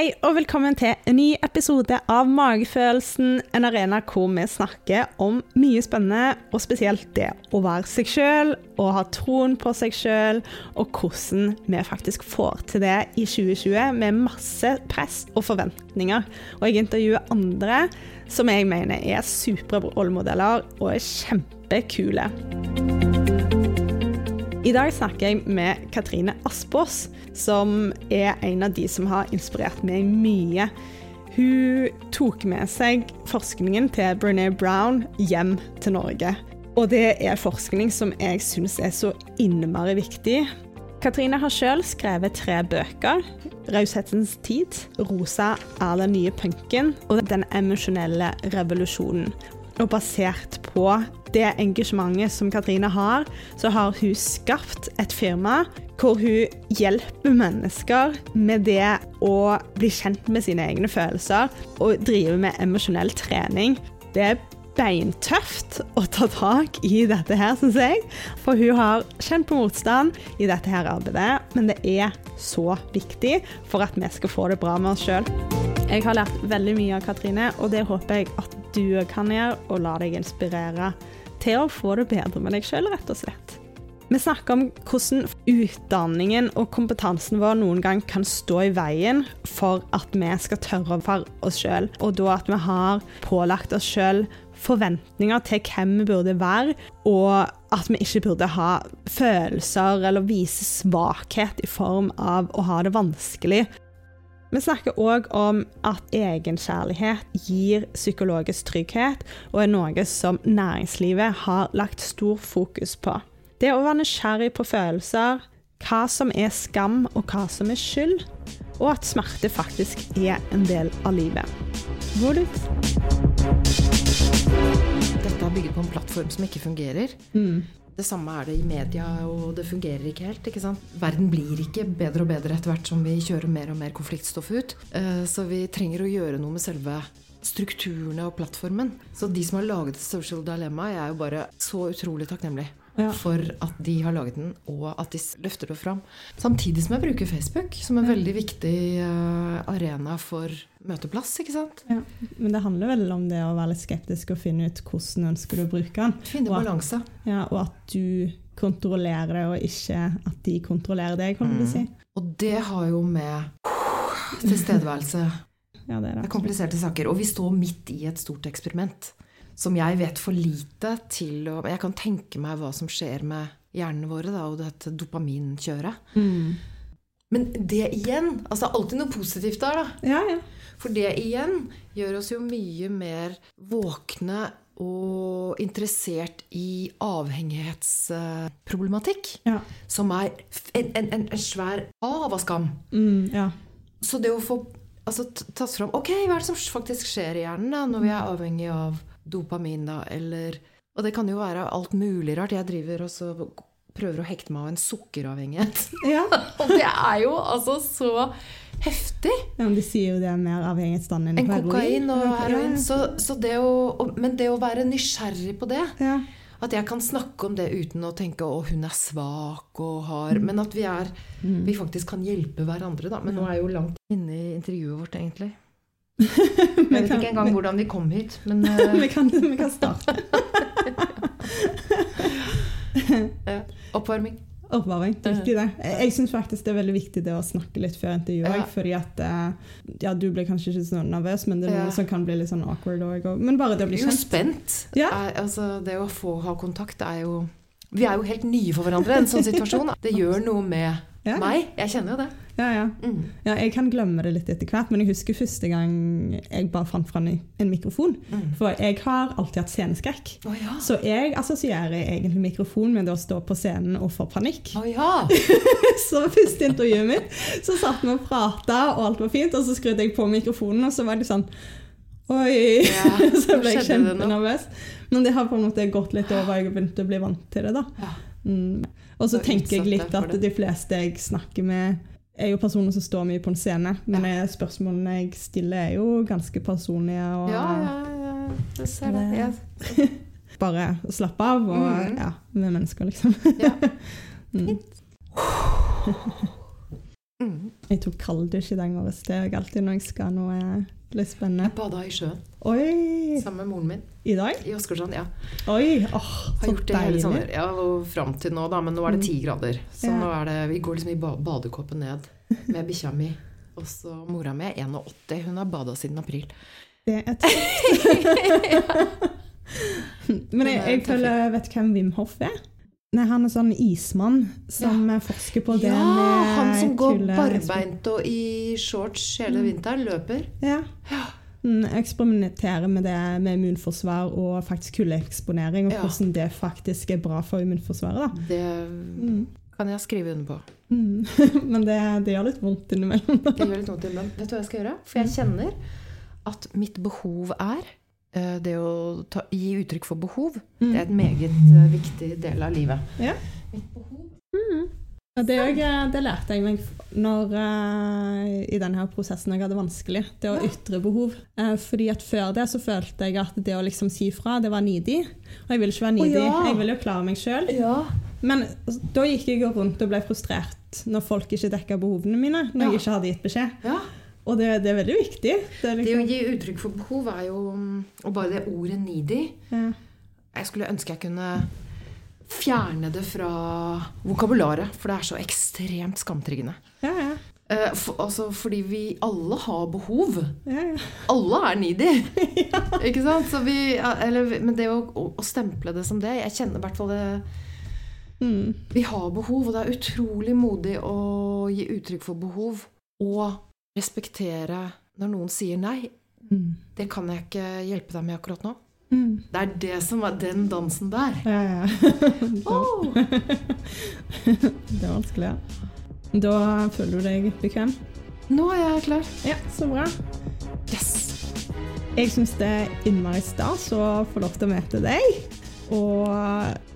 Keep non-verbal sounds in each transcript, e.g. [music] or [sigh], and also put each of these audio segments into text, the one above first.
Hei og velkommen til en ny episode av Magefølelsen, en arena hvor vi snakker om mye spennende, og spesielt det å være seg sjøl og ha troen på seg sjøl, og hvordan vi faktisk får til det i 2020 med masse press og forventninger. Og jeg intervjuer andre som jeg mener er supre rollemodeller og er kjempekule. I dag snakker jeg med Katrine Aspås, som er en av de som har inspirert meg mye. Hun tok med seg forskningen til Brené Brown hjem til Norge. Og det er forskning som jeg syns er så innmari viktig. Katrine har sjøl skrevet tre bøker. 'Raushetens tid', 'Rosa er den nye punken' og 'Den emosjonelle revolusjonen'. Og basert på det engasjementet som Katrine har, så har hun skapt et firma hvor hun hjelper mennesker med det å bli kjent med sine egne følelser og drive med emosjonell trening. Det er beintøft å ta tak i dette her, syns jeg. For hun har kjent på motstand i dette her arbeidet, men det er så viktig for at vi skal få det bra med oss sjøl. Jeg har lært veldig mye av Katrine, og det håper jeg at du kan gjøre, og la deg inspirere til å få det bedre med deg sjøl, rett og slett. Vi snakker om hvordan utdanningen og kompetansen vår noen gang kan stå i veien for at vi skal tørre å være oss sjøl, og da at vi har pålagt oss sjøl forventninger til hvem vi burde være, og at vi ikke burde ha følelser eller vise svakhet i form av å ha det vanskelig. Vi snakker òg om at egenkjærlighet gir psykologisk trygghet, og er noe som næringslivet har lagt stor fokus på. Det å være nysgjerrig på følelser, hva som er skam og hva som er skyld, og at smerte faktisk er en del av livet. Hvor ut? Dette er bygget på en plattform som ikke fungerer. Mm. Det samme er det i media, og det fungerer ikke helt. ikke sant? Verden blir ikke bedre og bedre etter hvert som vi kjører mer og mer konfliktstoff ut. Eh, så vi trenger å gjøre noe med selve strukturene og plattformen. Så de som har laget Social Dilemma, jeg er jo bare så utrolig takknemlig ja. for at de har laget den, og at de løfter det fram. Samtidig som jeg bruker Facebook som en veldig viktig uh, arena for møteplass. ikke sant? Ja. Men det handler vel om det å være litt skeptisk og finne ut hvordan ønsker du å bruke den. Finne balanse. Ja, og at du kontrollerer det, og ikke at de kontrollerer deg, kan du mm. si. Og det har jo med tilstedeværelse ja, det, er det er kompliserte saker. Og vi står midt i et stort eksperiment som jeg vet for lite til å Jeg kan tenke meg hva som skjer med hjernene våre da, og dette dopaminkjøret. Mm. Men det igjen altså Alltid noe positivt der, da. Ja, ja. For det igjen gjør oss jo mye mer våkne og interessert i avhengighetsproblematikk. Ja. Som er en, en, en, svær hav av skam. Mm, ja. Så det å få altså, tatt fram Ok, hva er det som faktisk skjer i hjernen da, når vi er avhengig av dopamin, da, eller Og det kan jo være alt mulig rart. Jeg driver og så prøver å hekte meg av en sukkeravhengighet. [laughs] Ja. [laughs] og det er jo altså så heftig. Ja, men De sier jo det er mer avhengighetsdannende enn kokain og heroin. Så, så det å, men det å være nysgjerrig på det ja. At jeg kan snakke om det uten å tenke å hun er svak og har mm. Men at vi, er, mm. vi faktisk kan hjelpe hverandre, da. Men nå er jeg jo langt inne i intervjuet vårt, egentlig. Jeg vet kan, ikke engang hvordan vi kom hit, men uh... [laughs] vi, kan, vi, kan, starte. [laughs] Oppvarming. Oppvarming, riktig det. Jeg syns faktisk det er veldig viktig det å snakke litt før intervjuet. Ja. Fordi at eh, ja, du blir kanskje ikke så nervøs, men det er noe ja. som kan bli litt sånn awkward òg. Men bare det å bli kjent. Jo, spent. Ja. Er, altså, det å få ha kontakt er jo Vi er jo helt nye for hverandre i en sånn situasjon. Det gjør noe med meg. Jeg kjenner jo det. Ja, ja. Mm. ja, Jeg kan glemme det litt etter hvert, men jeg husker første gang jeg bare fant fram en mikrofon. Mm. For jeg har alltid hatt sceneskrekk. Oh, ja. Så jeg assosierer egentlig mikrofon med det å stå på scenen og få panikk. Oh, ja. [laughs] så første intervjuet mitt så satt vi og prata, og alt var fint, og så skrudde jeg på mikrofonen, og så var det sånn Oi! Ja, [laughs] så ble jeg kjempenervøs. Men det har på en måte gått litt over, jeg har begynt å bli vant til det. da. Mm. Og så tenker jeg litt at de fleste jeg snakker med, er jo personer som står mye på en scene. Men ja. spørsmålene jeg stiller, er jo ganske personlige. Og, ja, ja, ja. Jeg ser det. Ja. [laughs] bare slappe av og mm. ja, med mennesker, liksom. ja. [laughs] Mm. Fint. [laughs] Mm. Jeg tok kalddusj i dag morges. Det er jeg alltid når jeg skal noe litt spennende. Jeg bada i sjøen Oi! sammen med moren min I dag? i Åsgårdstrand. Ja. Oi! Åh, Har så gjort det hele deilig. sommer. Ja, og fram til nå, da. Men nå er det ti grader. Så Ja. nå er det Vi går liksom i ba ned med bikkja mi. Og så mora mi er 81. Hun har bada siden april. Det er tøft. [laughs] Men jeg, jeg er jeg føler Vet hvem Wim Hoff er? Nei, Han er sånn ismann som forsker på det ja, med han som går kulde- barbeint og i shorts hele vinteren. Løper. Ja. Mm, Eksperimenterer med det med immunforsvar og faktisk kuldeeksponering, og Ja. hvordan det faktisk er bra for immunforsvaret. da. Det Mm. kan jeg skrive under på. Mm. [laughs] Men det, det gjør litt vondt innimellom. Det gjør litt vondt innimellom. Vet du hva jeg skal gjøre? For jeg kjenner at mitt behov er det å ta, gi uttrykk for behov. Det er et meget eh, viktig del av livet. Ja. Mitt behov. Ja, det, er det lærte jeg meg når, eh, i denne prosessen jeg hadde vanskelig. Det å ytre behov. Eh, fordi at Før det så følte jeg at det å liksom si fra, det var nidig. Og jeg ville ikke være needy. ja. Jeg ville jo klare meg sjøl. Ja. Men da gikk jeg rundt og ble frustrert når folk ikke dekka behovene mine. Når Ja. jeg ikke hadde gitt beskjed. Og det, det er veldig viktig. Det er Det å liksom, gi uttrykk for behov er jo Og bare det ordet 'needy' ja. Jeg skulle ønske jeg kunne fjerne det fra vokabularet, for det er så ekstremt skamtryggende. Ja, ja. Eh, for, altså, fordi vi alle har behov. ja. Alle er needy. [laughs] Ikke sant? Så vi, eller, men det å, å, å stemple det som det Jeg kjenner i hvert fall det Mm. Vi har behov, og det er utrolig modig å gi uttrykk for behov. Og respektere når noen sier nei. Mm. Det kan jeg ikke hjelpe deg med akkurat nå. Mm. Det er det som er den dansen der. Ja, ja. [laughs] Oh. [laughs] Det er vanskelig, ja. Da føler du deg bekvem? Nå er jeg klar. Ja, så bra. Yes! Jeg syns det er innmari stas å få lov til å møte deg. Og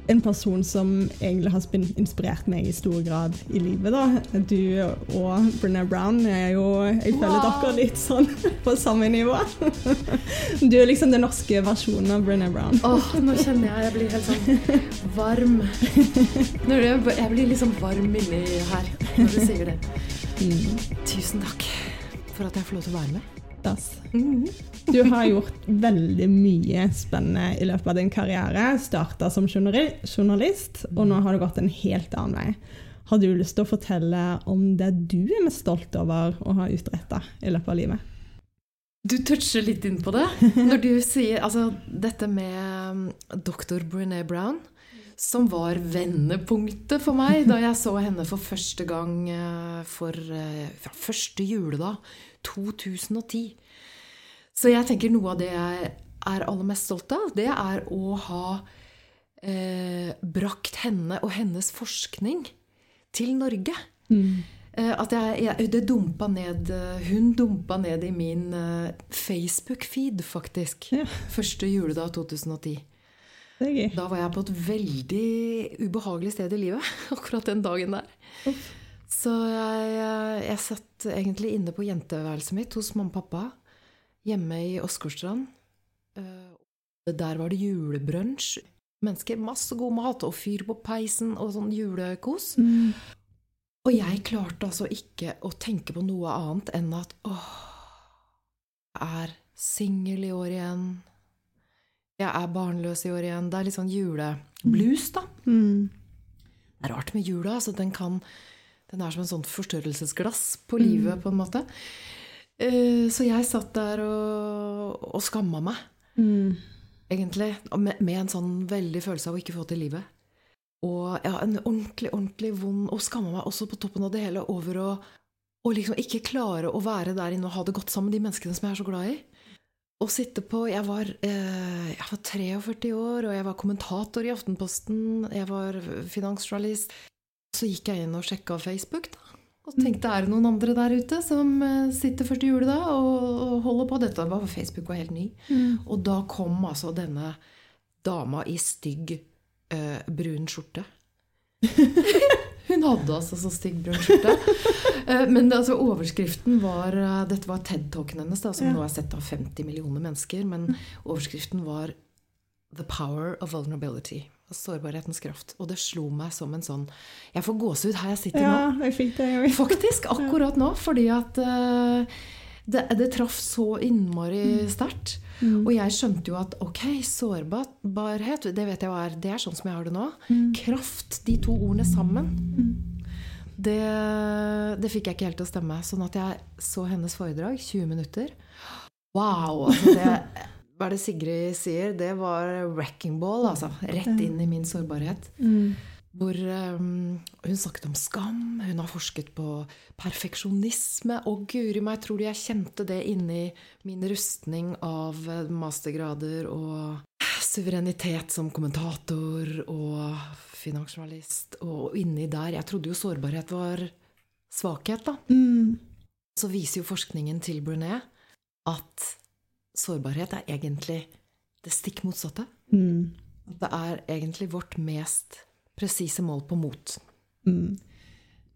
en person som egentlig har inspirert meg i stor grad i livet. da. Du og Brené Brown er jo Jeg føler Wow. dere litt sånn [laughs] på samme nivå. [laughs] Du er liksom den norske versjonen av Brené Brown. Åh, nå kjenner jeg jeg blir helt sånn varm. Når jeg, blir liksom varm inni her når du sier det. Mm. Tusen takk for at jeg får lov til å være med. Das. Mhm. Du har gjort veldig mye spennende i løpet av din karriere. Starta som journalist, og nå har du gått en helt annen vei. Har du lyst til å fortelle om det du er mest stolt over å ha utretta i løpet av livet? Du toucher litt inn på det. [laughs] Når du sier altså, dette med dr. Brené Brown, som var vendepunktet for meg da jeg så henne for første gang eh, for fra første juledag 2010. Så jeg tenker noe av det jeg er aller mest stolt av, det er å ha eh, brakt henne og hennes forskning til Norge. Eh, At jeg, jeg, det dumpa ned eh, Hun dumpa ned i min eh, Facebook-feed, faktisk. Ja. Første juledag 2010. Det er gøy. Da var jeg på et veldig ubehagelig sted i livet [laughs] akkurat den dagen der. Uff. Så jeg, jeg satt egentlig inne på jenteværelset mitt hos mamma og pappa hjemme i Åsgårdstrand. Eh, Der var det julebrunsj. Mennesker, masse god mat og fyr på peisen og sånn julekos. Mm. Og jeg klarte altså ikke å tenke på noe annet enn at åh, jeg er singel i år igjen. Jeg er barnløs i år igjen. Det er litt sånn juleblues, da. Mm. Det er rart med jula. altså Den kan Den er som en sånn forstørrelsesglass på livet, på en måte. Eh, Så jeg satt der og, og skamma meg, Mm. egentlig. Med, med en sånn veldig følelse av å ikke få til livet. Og ja, en ordentlig, ordentlig vond Og skamma meg også på toppen av det hele over å, å liksom ikke klare å være der inne og ha det godt sammen med de menneskene som jeg er så glad i. Å sitte på Jeg var, eh, jeg var 43 år, og jeg var kommentator i Aftenposten. Jeg var finansjournalist. Så gikk jeg inn og sjekka Facebook, da. Og tenkte er det noen andre der ute som eh, sitter første juledag og, holder på? Dette var Facebook var helt ny. Mm. Og da kom altså denne dama i stygg eh, brun skjorte. [laughs] Hun hadde altså så stygg brun skjorte. Eh, men det, altså, overskriften var eh, Dette var TED-talken hennes, da, som Ja. nå er sett av 50 millioner mennesker. Men overskriften var 'The power of vulnerability'. Sårbarhetens kraft. Og det slo meg som en sånn Jeg får gåsehud her jeg sitter Ja, nå. jeg fikk det. Jeg. Faktisk, [laughs] akkurat nå. Fordi at uh, det, det traff så innmari sterkt. Og jeg skjønte jo at ok, sårbarhet, det vet jeg hva er. Det er sånn som jeg har det nå. Kraft, de to ordene sammen. Det, det fikk jeg ikke helt til å stemme. Sånn at jeg så hennes foredrag, 20 minutter. Wow! Altså det, hva er det Sigrid sier? Det var wrecking ball, altså. Rett inn i min sårbarhet. Hvor um, hun snakket om skam, hun har forsket på perfeksjonisme. Og guri meg, tror du jeg kjente det inni min rustning av eh, mastergrader og suverenitet som kommentator og finansjournalist. Og inni der Jeg trodde jo sårbarhet var svakhet, da. Mm. Så viser jo forskningen til Brunet at sårbarhet er egentlig det stikk motsatte. Mm. Det er egentlig vårt mest presise mål på mot. Mm.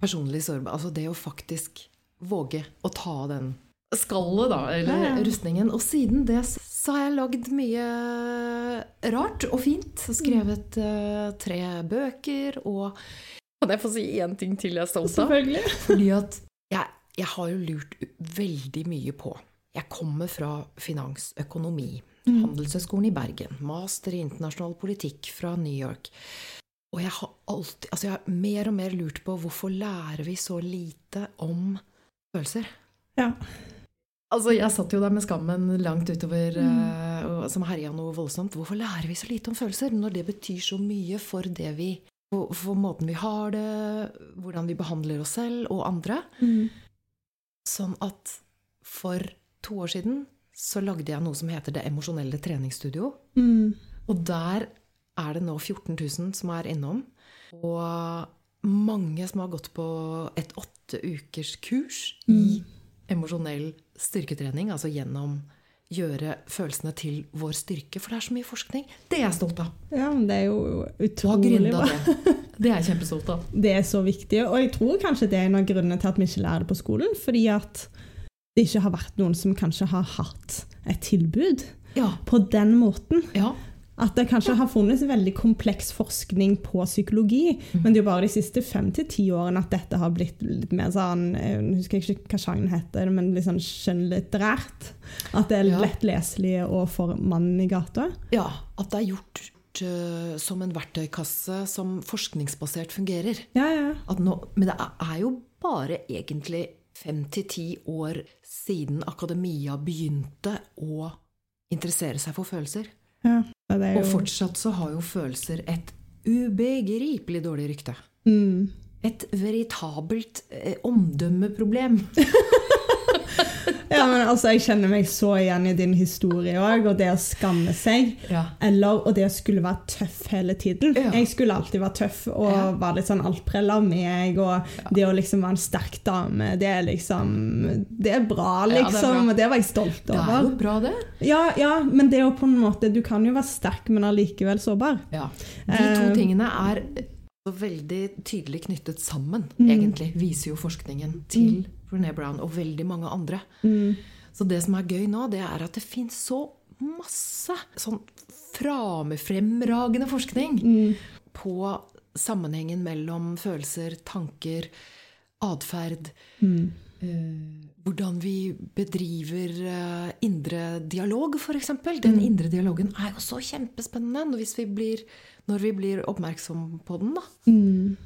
Personlig sårbar. Altså det å faktisk våge å ta den skallet, da, eller Ja, ja. rustningen. Og siden det så har jeg lagd mye rart og fint. Skrevet uh, tre bøker og Kan jeg få si én ting til jeg er stolt av? Selvfølgelig. [laughs] Fordi at jeg, jeg har jo lurt veldig mye på Jeg kommer fra finansøkonomi. Handelshøyskolen i Bergen. Master i internasjonal politikk fra New York. Og jeg har alltid Altså, jeg har mer og mer lurt på hvorfor lærer vi så lite om følelser? Ja. Altså, Jeg satt jo der med skammen langt utover, mm. uh, som herja noe voldsomt. Hvorfor lærer vi så lite om følelser når det betyr så mye for det vi for, for måten vi har det, hvordan vi behandler oss selv og andre? Mm. Sånn at for to år siden så lagde jeg noe som heter Det emosjonelle treningsstudio. Mm. Og der er det nå 14 000 som er innom. Og mange som har gått på et åtte ukers kurs i emosjonell styrketrening. Altså gjennom gjøre følelsene til vår styrke. For det er så mye forskning. Det er jeg stolt av. ja, men det er jo utrolig bra. det. Det er jeg kjempestolt av. [laughs] Det er så viktig, og jeg tror kanskje det er en av grunnene til at vi ikke lærer det på skolen. Fordi at det ikke har vært noen som kanskje har hatt et tilbud Ja. på den måten. ja. At det kanskje har funnes veldig kompleks forskning på psykologi, Mhm. men det er jo bare de siste fem til ti årene at dette har blitt litt mer sånn Jeg husker ikke hva sjangeren heter, men litt sånn skjønnlitterært. At det er Ja. lett leselig og for mannen i gata. Ja, at det er gjort eh, som en verktøykasse som forskningsbasert fungerer. Ja, ja. At nå, men det er jo bare egentlig fem til ti år siden akademia begynte å interessere seg for følelser. ja. Det er Og fortsatt så har jo følelser et ubegripelig dårlig rykte. mm. Et veritabelt eh, omdømmeproblem. [laughs] [laughs] Ja, men altså, Jeg kjenner meg så igjen i din historie òg, og det å skamme seg. Ja. Eller og det å skulle være tøff hele tiden. Ja. Jeg skulle alltid være tøff og Ja. være litt sånn altprella meg. Og det å liksom være en sterk dame, det er liksom Det er bra, det liksom. og det var jeg stolt over. Det er jo bra, det. Ja, ja, men det er jo på en måte Du kan jo være sterk, men allikevel sårbar. Ja. De to Eh, tingene er veldig tydelig knyttet sammen, Mm. egentlig, viser jo forskningen til Brené Brown og veldig mange andre. Mm. Så det som er gøy nå, det er at det fins så masse sånn framefremragende forskning Mm. på sammenhengen mellom følelser, tanker, atferd. Mm. Eh, hvordan vi bedriver eh, indre dialog, f.eks. Den indre dialogen er jo så kjempespennende hvis vi blir, når vi blir oppmerksom på den. da. Mm.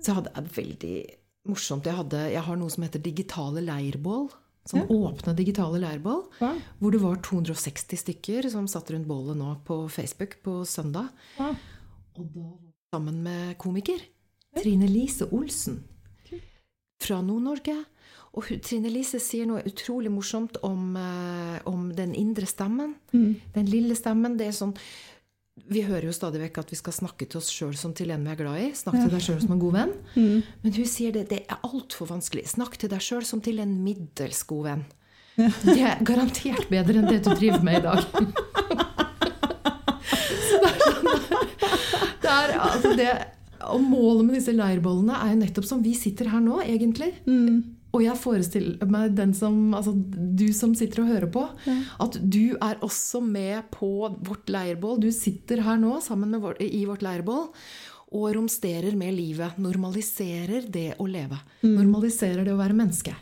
Så jeg hadde det veldig morsomt. Jeg, hadde, jeg har noe som heter digitale leirbål. Sånn åpne digitale leirbål. Ja. Hvor det var 260 stykker som satt rundt bålet nå på Facebook på søndag. Ja. Og da sammen med komiker. Trine Lise Olsen. Fra Nord-Norge. Og Trine Lise sier noe utrolig morsomt om, eh, om den indre stemmen. Mm. Den lille stemmen. det er sånn Vi hører jo stadig vekk at vi skal snakke til oss sjøl som til en vi er glad i. Snakk til deg sjøl som en god venn. Mm. Men hun sier det, det er altfor vanskelig. Snakk til deg sjøl som til en middels god venn. Det er garantert bedre enn det du driver med i dag. [laughs] Så det er sånn det er, altså det, Og målet med disse leirbollene er jo nettopp som vi sitter her nå, egentlig. Mm. Og jeg forestiller meg den som, altså du som sitter og hører på, at du er også med på vårt leirbål. Du sitter her nå sammen med vår, i vårt leirbål og romsterer med livet. Normaliserer det å leve. Normaliserer det å være menneske.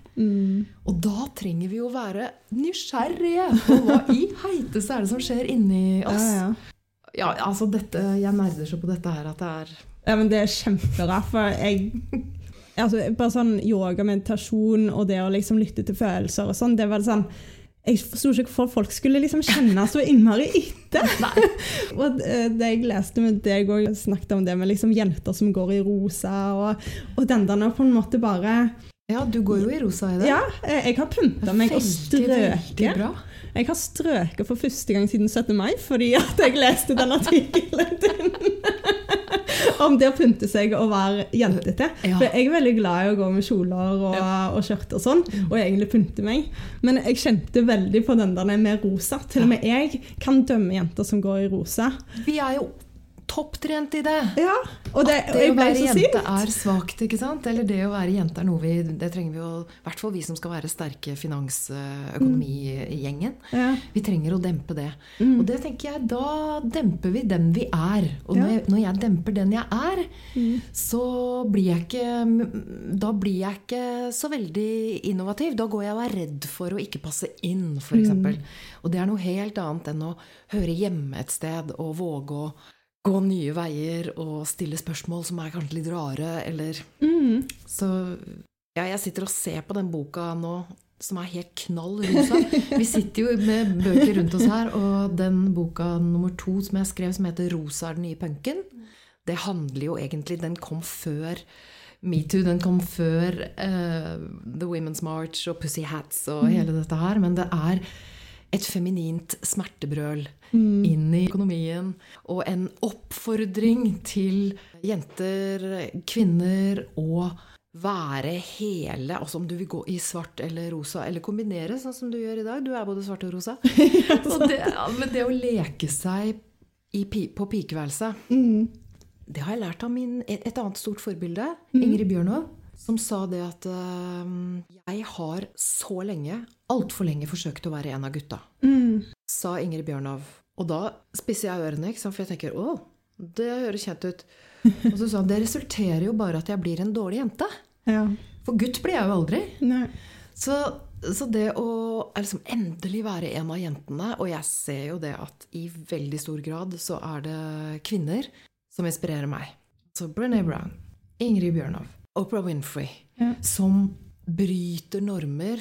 Og da trenger vi å være nysgjerrige på hva i heiteste er det som skjer inni oss. Ja, ja. Ja, altså dette, Jeg nerder så på dette her at det er Ja, men det er kjempebra, for jeg altså, Bare sånn yoga, meditasjon og det å liksom lytte til følelser og sånn, det var sånn jeg forsto ikke hvorfor folk skulle liksom kjenne så innmari etter. [laughs] [laughs] og eh, det jeg leste med deg òg, snakket om det med liksom jenter som går i rosa, og, og den der på en måte bare Ja, du går jo i rosa i det. Ja, eh, jeg har pynta meg og strøket. Jeg har strøket for første gang siden 17. mai fordi at jeg leste den artikkelen din. [laughs] [laughs] Om det å pynte seg og være jentete. For jeg er veldig glad i å gå med kjoler og, og skjørt og sånn, og egentlig pynte meg. Men jeg kjente veldig på den der med rosa. Til og med jeg kan dømme jenter som går i rosa. Vi er jo topptrent i det. Ja, og det, At det å være jente er svakt, ikke sant? Eller det å være jente er noe vi Det trenger vi jo I hvert fall vi som skal være sterke finansøkonomigjengen. Ja. Vi trenger å dempe det. Og det tenker jeg, da demper vi den vi er. Og når Ja. jeg, når jeg demper den jeg er, så blir jeg ikke Da blir jeg ikke så veldig innovativ. Da går jeg og er redd for å ikke passe inn, f.eks. eksempel Og det er noe helt annet enn å høre hjemme et sted og våge å gå nye veier og stille spørsmål som er kanskje litt rare, eller Så ja, jeg sitter og ser på den boka nå, som er helt knall rosa. Vi sitter jo med bøker rundt oss her, og den boka nummer to som jeg skrev, som heter 'Rosa er den nye punken', det handler jo egentlig Den kom før Metoo. Den kom før uh, The Women's March og Pussy Hats og hele dette her. Men det er et feminint smertebrøl inn i økonomien. Og en oppfordring til jenter, kvinner, å være hele Altså om du vil gå i svart eller rosa, eller kombinere, sånn som du gjør i dag. Du er både svart og rosa. [laughs] Og det, men det å leke seg i, på pikeværelset det har jeg lært av min, et, et annet stort forbilde, Ingrid Bjørnov, som sa det at øhm, jeg har så lenge, altfor lenge, forsøkt å være en av gutta. Sa Ingrid Bjørnov. Og da spisser jeg ørene, for jeg tenker å, det høres kjent ut. [laughs] Og så sa han det resulterer jo bare at jeg blir en dårlig jente. Ja. For gutt blir jeg jo aldri. Så, så det å liksom endelig være en av jentene Og jeg ser jo det at i veldig stor grad så er det kvinner som inspirerer meg. Så Brené Brown, Ingrid Bjørnov, Oprah Winfrey, Ja. som bryter normer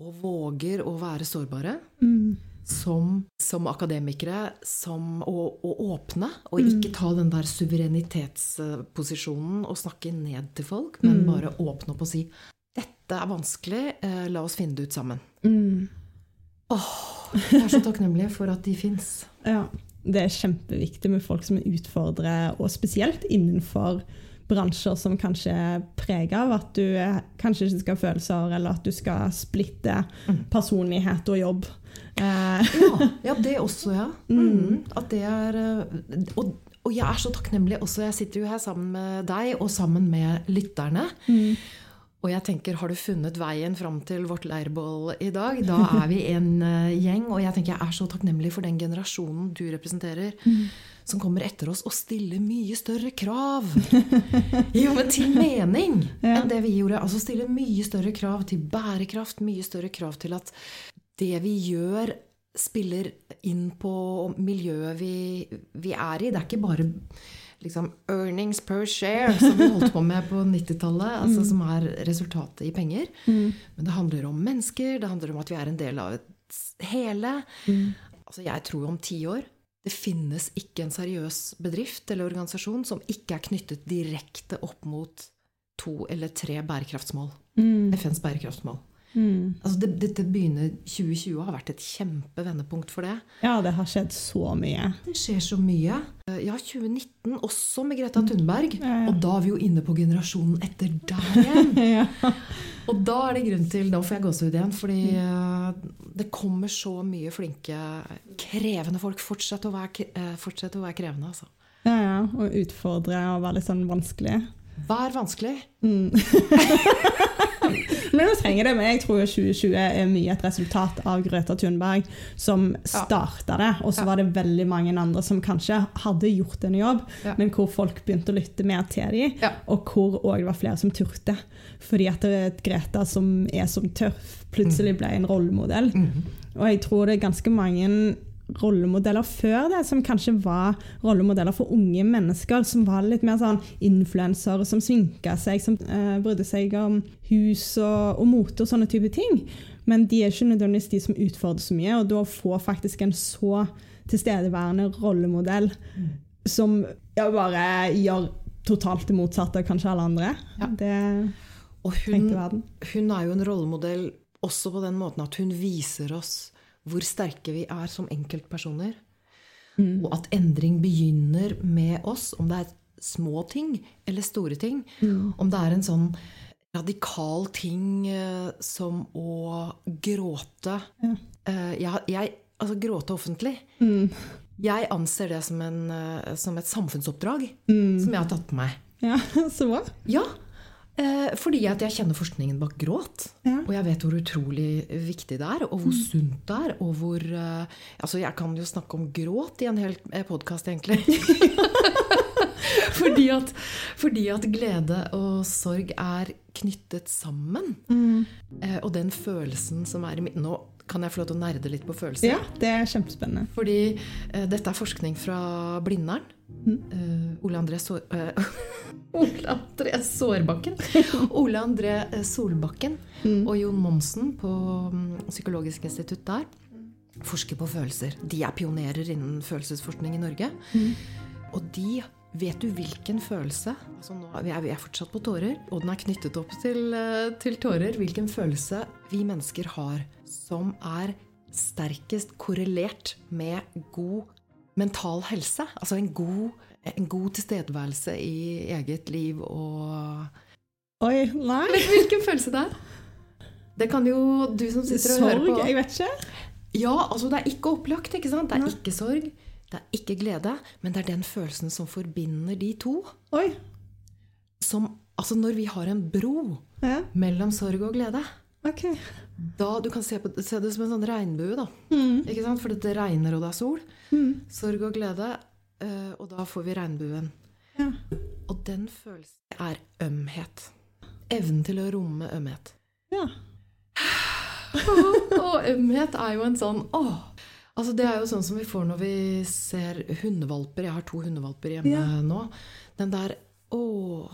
og våger å være sårbare. Som, som akademikere, som å, å åpne, og ikke ta den der suverenitetsposisjonen og snakke ned til folk, men bare åpne opp og si dette er vanskelig, eh, la oss finne det ut sammen. Åh, jeg er så takknemlig for at de fins. Ja, det er kjempeviktig med folk som utfordrer, og spesielt innenfor bransjer som kanskje er prega av at du kanskje ikke skal ha følelser, eller at du skal splitte personlighet og jobb. Eh, Ja, ja, det også, ja. [laughs] Mm, at det er eh, og, og jeg er så takknemlig også. Jeg sitter jo her sammen med deg og sammen med lytterne. Og jeg tenker, har du funnet veien fram til vårt leirbål i dag? Da er vi en eh, gjeng. Og jeg tenker jeg er så takknemlig for den generasjonen du representerer, som kommer etter oss og stiller mye større krav. [laughs] Jo, men til mening Ja. enn det vi gjorde. Altså stille mye større krav til bærekraft, mye større krav til at det vi gjør, spiller inn på miljøet vi, vi er i. Det er ikke bare liksom, earnings per share, som vi holdt på med på 90-tallet, [laughs] altså, som er resultatet i penger. Men det handler om mennesker, det handler om at vi er en del av et hele. Altså, jeg tror om ti år det finnes ikke en seriøs bedrift eller organisasjon som ikke er knyttet direkte opp mot to eller tre bærekraftsmål. FNs bærekraftsmål. Altså det, dette begynner 2020 har vært et kjempevendepunkt for det. ja, det har skjedd så mye. Det skjer så mye. Eh, Ja, 2019 også med Greta Thunberg. Ja, ja. Og da er vi jo inne på generasjonen etter der igjen. [laughs] Ja. Og da er det grunn til Da får jeg gåsehud igjen, fordi eh, det kommer så mye flinke, krevende folk. Fortsett å være, eh, fortsett å være krevende, altså. ja, ja. Og utfordre og være litt sånn vanskelig. Vær vanskelig. [laughs] Men vi trenger det. Men jeg tror 2020 er mye et resultat av Grøta Thunberg, som starta det. Og så var det veldig mange andre som kanskje hadde gjort en jobb, men hvor folk begynte å lytte mer til dem, og hvor òg det var flere som turte. Fordi at det et Greta som er som tøff, plutselig ble en rollemodell. Og jeg tror det er ganske mange rollemodeller før det, som kanskje var rollemodeller for unge mennesker, som var litt mer sånn influensere, som svinka seg, som eh, brydde seg om hus og, og mote og sånne type ting. Men de er ikke nødvendigvis de som utfordrer så mye, og da får få faktisk en så tilstedeværende rollemodell som ja, bare gjør totalt det motsatte av kanskje alle andre, Ja. det Og hun, hun er jo en rollemodell også på den måten at hun viser oss hvor sterke vi er som enkeltpersoner. Og at endring begynner med oss, om det er små ting eller store ting. Om det er en sånn radikal ting eh, som å gråte. Ja. Eh, jeg, jeg, altså gråte offentlig. Mm. Jeg anser det som, en, eh, som et samfunnsoppdrag Mm. som jeg har tatt på meg. Ja, [laughs] så hva? Ja, fordi at jeg kjenner forskningen bak gråt. Ja. Og jeg vet hvor utrolig viktig det er, og hvor sunt det er. Og hvor eh, Altså, jeg kan jo snakke om gråt i en hel podkast, egentlig. [laughs] fordi, at, fordi at glede og sorg er knyttet sammen. Eh, og den følelsen som er i midten Nå kan jeg få lov til å nerde litt på følelser. Ja, det er kjempespennende. Fordi uh, dette er forskning fra Blindern. Eh, Ole André Sår... eh, [laughs] Ole André Sårbakken. [laughs] Ole André Solbakken Solbakken og Jon Monsen på mm, Psykologisk institutt der forsker på følelser. De er pionerer innen følelsesforskning i Norge. Og de Vet du hvilken følelse altså nå, vi, er, fortsatt på tårer, og den er knyttet opp til, til tårer. Hvilken følelse vi mennesker har som er sterkest korrelert med god mental helse? Altså en god, en god tilstedeværelse i eget liv og Oi, nei. Vet hvilken følelse det er? Det kan jo du som sitter og hører på Sorg? Jeg vet ikke. Ja, altså det er ikke opplagt, ikke sant? Det er ikke sorg, det er ikke glede, men det er den følelsen som forbinder de to. Oi. Som, altså når vi har en bro Ja, mellom sorg og glede, ok. da du kan se, på, se det som en sånn regnbue, da. Mm. Ikke sant? For det regner og det er sol. Sorg og glede, eh, og da får vi regnbuen. Ja. Og den følelsen er ømhet. Evnen til å romme ømhet. ja. [sighs] Og ømhet er jo en sånn åh. Altså Det er jo sånn som vi får når vi ser hundevalper. Jeg har to hundevalper hjemme Ja. nå. Den der åh.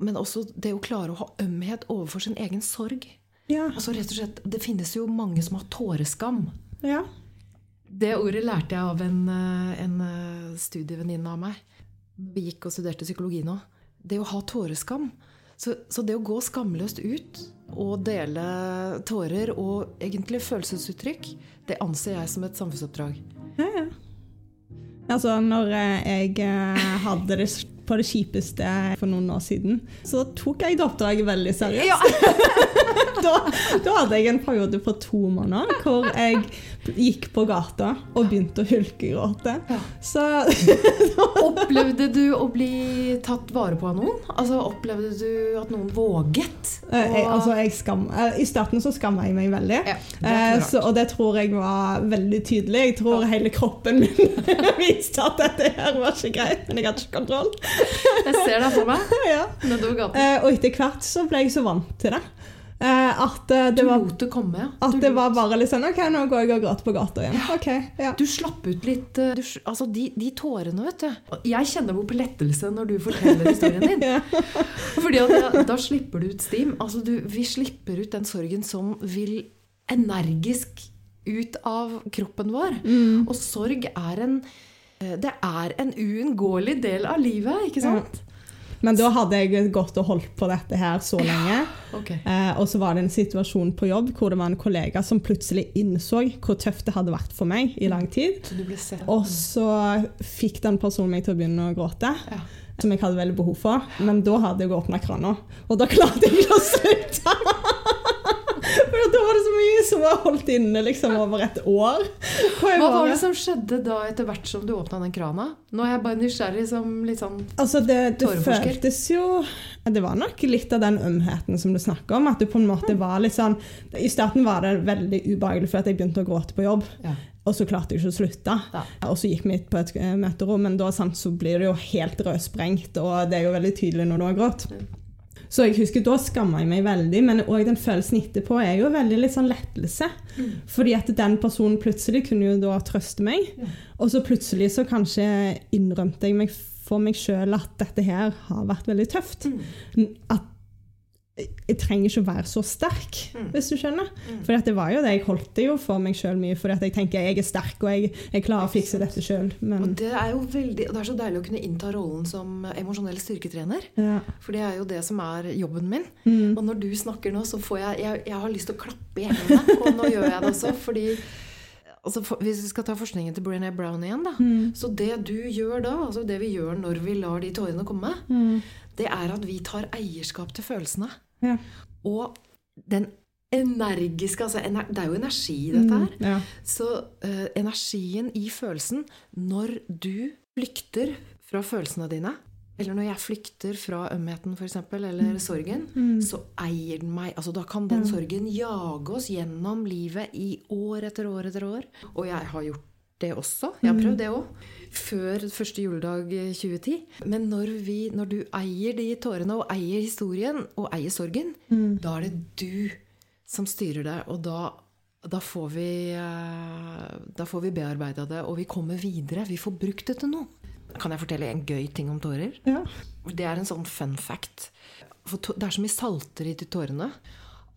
Men også det å klare å ha ømhet overfor sin egen sorg. Ja. Altså rett og slett, Det finnes jo mange som har tåreskam. ja. Det ordet lærte jeg av en, eh, en eh, studievenninne av meg. Vi gikk og studerte psykologi nå. Det å ha tåreskam. Så, så det å gå skamløst ut og dele tårer og egentlig følelsesuttrykk, det anser jeg som et samfunnsoppdrag. ja, ja. Altså, når eh, jeg hadde det på det kjipeste for noen år siden, så tok jeg det oppdraget veldig seriøst. [laughs] da, da hadde jeg en periode på to måneder hvor jeg gikk på gata og begynte å hulkegråte. Ja. Så [laughs] Opplevde du å bli tatt vare på av noen? Altså Opplevde du at noen våget? Eh, jeg, altså, jeg skam, eh, I starten så skamma jeg meg veldig. Ja, det Eh, så, og det tror jeg var veldig tydelig. Jeg tror hele kroppen min [laughs] viste at dette her var ikke greit, men jeg hadde ikke kontroll. Jeg ser det for meg [laughs] ja. og etter hvert så ble jeg så vant til det. Eh, at eh, det var, det komme, ja. at det var bare litt sånn OK, nå går jeg og gråter på gata igjen. Okay, ja. Du slapp ut litt eh, du, Altså, de, de tårene, vet du. Jeg kjenner på lettelse når du forteller historien din. [laughs] Ja. Fordi da, da slipper du ut stim. Altså, du, vi slipper ut den sorgen som vil energisk ut av kroppen vår. Mm. Og sorg er en Det er en uunngåelig del av livet, ikke sant? Men da hadde jeg gått og holdt på dette her så lenge. Okay. Eh, og så var det en situasjon på jobb hvor det var en kollega som plutselig innså hvor tøft det hadde vært for meg i lang tid. Så Og så fikk den personen meg til å begynne å gråte, Ja. som jeg hadde veldig behov for. Men da hadde jeg åpna krana, og da klarte jeg ikke å slutte. [laughs] [laughs] For da var det så mye som var holdt inne liksom over et år. Hva var det som skjedde da etter hvert som du åpna den krana? Nå er jeg bare nysgjerrig som litt sånn Altså, det, det føltes jo Det var nok litt av den ømheten som du snakker om. At du på en måte var litt sånn I starten var det veldig ubehagelig for at jeg begynte å gråte på jobb. Ja. Og så klarte jeg ikke å slutte. Ja. Og så gikk vi på et møterom, men da sant, så blir det jo helt rødsprengt, og det er jo veldig tydelig når du har grått. Så jeg husker Da skamma jeg meg veldig, men òg den følelsen etterpå er jo veldig litt sånn lettelse. Mm. Fordi at den personen plutselig kunne jo da trøste meg, ja. og så plutselig så kanskje innrømte jeg meg for meg sjøl at dette her har vært veldig tøft. Mm. At jeg trenger ikke å være så sterk, mm. hvis du skjønner. Mm. For det var jo det. Jeg holdt det jo for meg sjøl mye, for jeg tenker jeg er sterk og jeg, jeg klarer å fikse dette sjøl. Og det er jo veldig, det er så deilig å kunne innta rollen som emosjonell styrketrener. Ja. For det er jo det som er jobben min. Mm. Og når du snakker nå, så får jeg, jeg Jeg har lyst til å klappe i hendene, og nå gjør jeg det også. [laughs] fordi altså for, Hvis vi skal ta forskningen til Brené Brown igjen, da. Mm. Så det du gjør da, altså det vi gjør når vi lar de tårene komme, mm. det er at vi tar eierskap til følelsene. Ja. Og den energiske altså, Det er jo energi i dette her. Mm, ja. Så uh, energien i følelsen Når du flykter fra følelsene dine, eller når jeg flykter fra ømheten for eksempel, eller mm. sorgen, mm. så eier den meg. Altså, da kan den sorgen jage oss gjennom livet i år etter år etter år. Og jeg har gjort det også. Jeg har mm. prøvd det òg. Før første juledag 2010. Men når, vi, når, du eier de tårene, og eier historien, og eier sorgen, mm. da er det du som styrer det. Og da, da får vi eh, Da får vi bearbeida det, og vi kommer videre. Vi får brukt det til noe. Kan jeg fortelle en gøy ting om tårer? Ja. Det er en sånn fun fact. For det er så mye salter i de tårene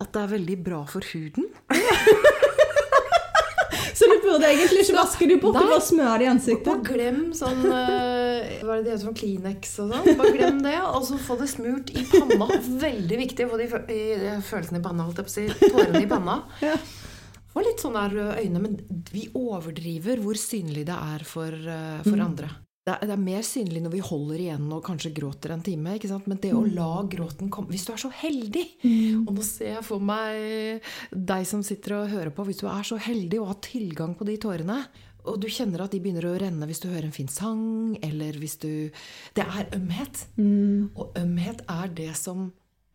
at det er veldig bra for huden. [laughs] [laughs] Så du burde egentlig ikke vaske dem bort du bare smøre det i ansiktet. Bare glem sånn uh, Hva er det det heter for Kleenex og sånn? Bare glem det, og så få det smurt i panna. Veldig viktig å få de følelsene i panna, holdt jeg på å si. Tårene i panna. [laughs] Ja. Få litt sånn der øyne, men vi overdriver hvor synlig det er for, uh, for mm. andre det er, det er, mer synlig når vi holder igjen og kanskje gråter en time. ikke sant? Men det å mm. la gråten komme Hvis du er så heldig mm. Og nå ser jeg for meg deg som sitter og hører på. Hvis du er så heldig og har tilgang på de tårene, og du kjenner at de begynner å renne hvis du hører en fin sang, eller hvis du Det er ømhet. Mm. Og ømhet er det som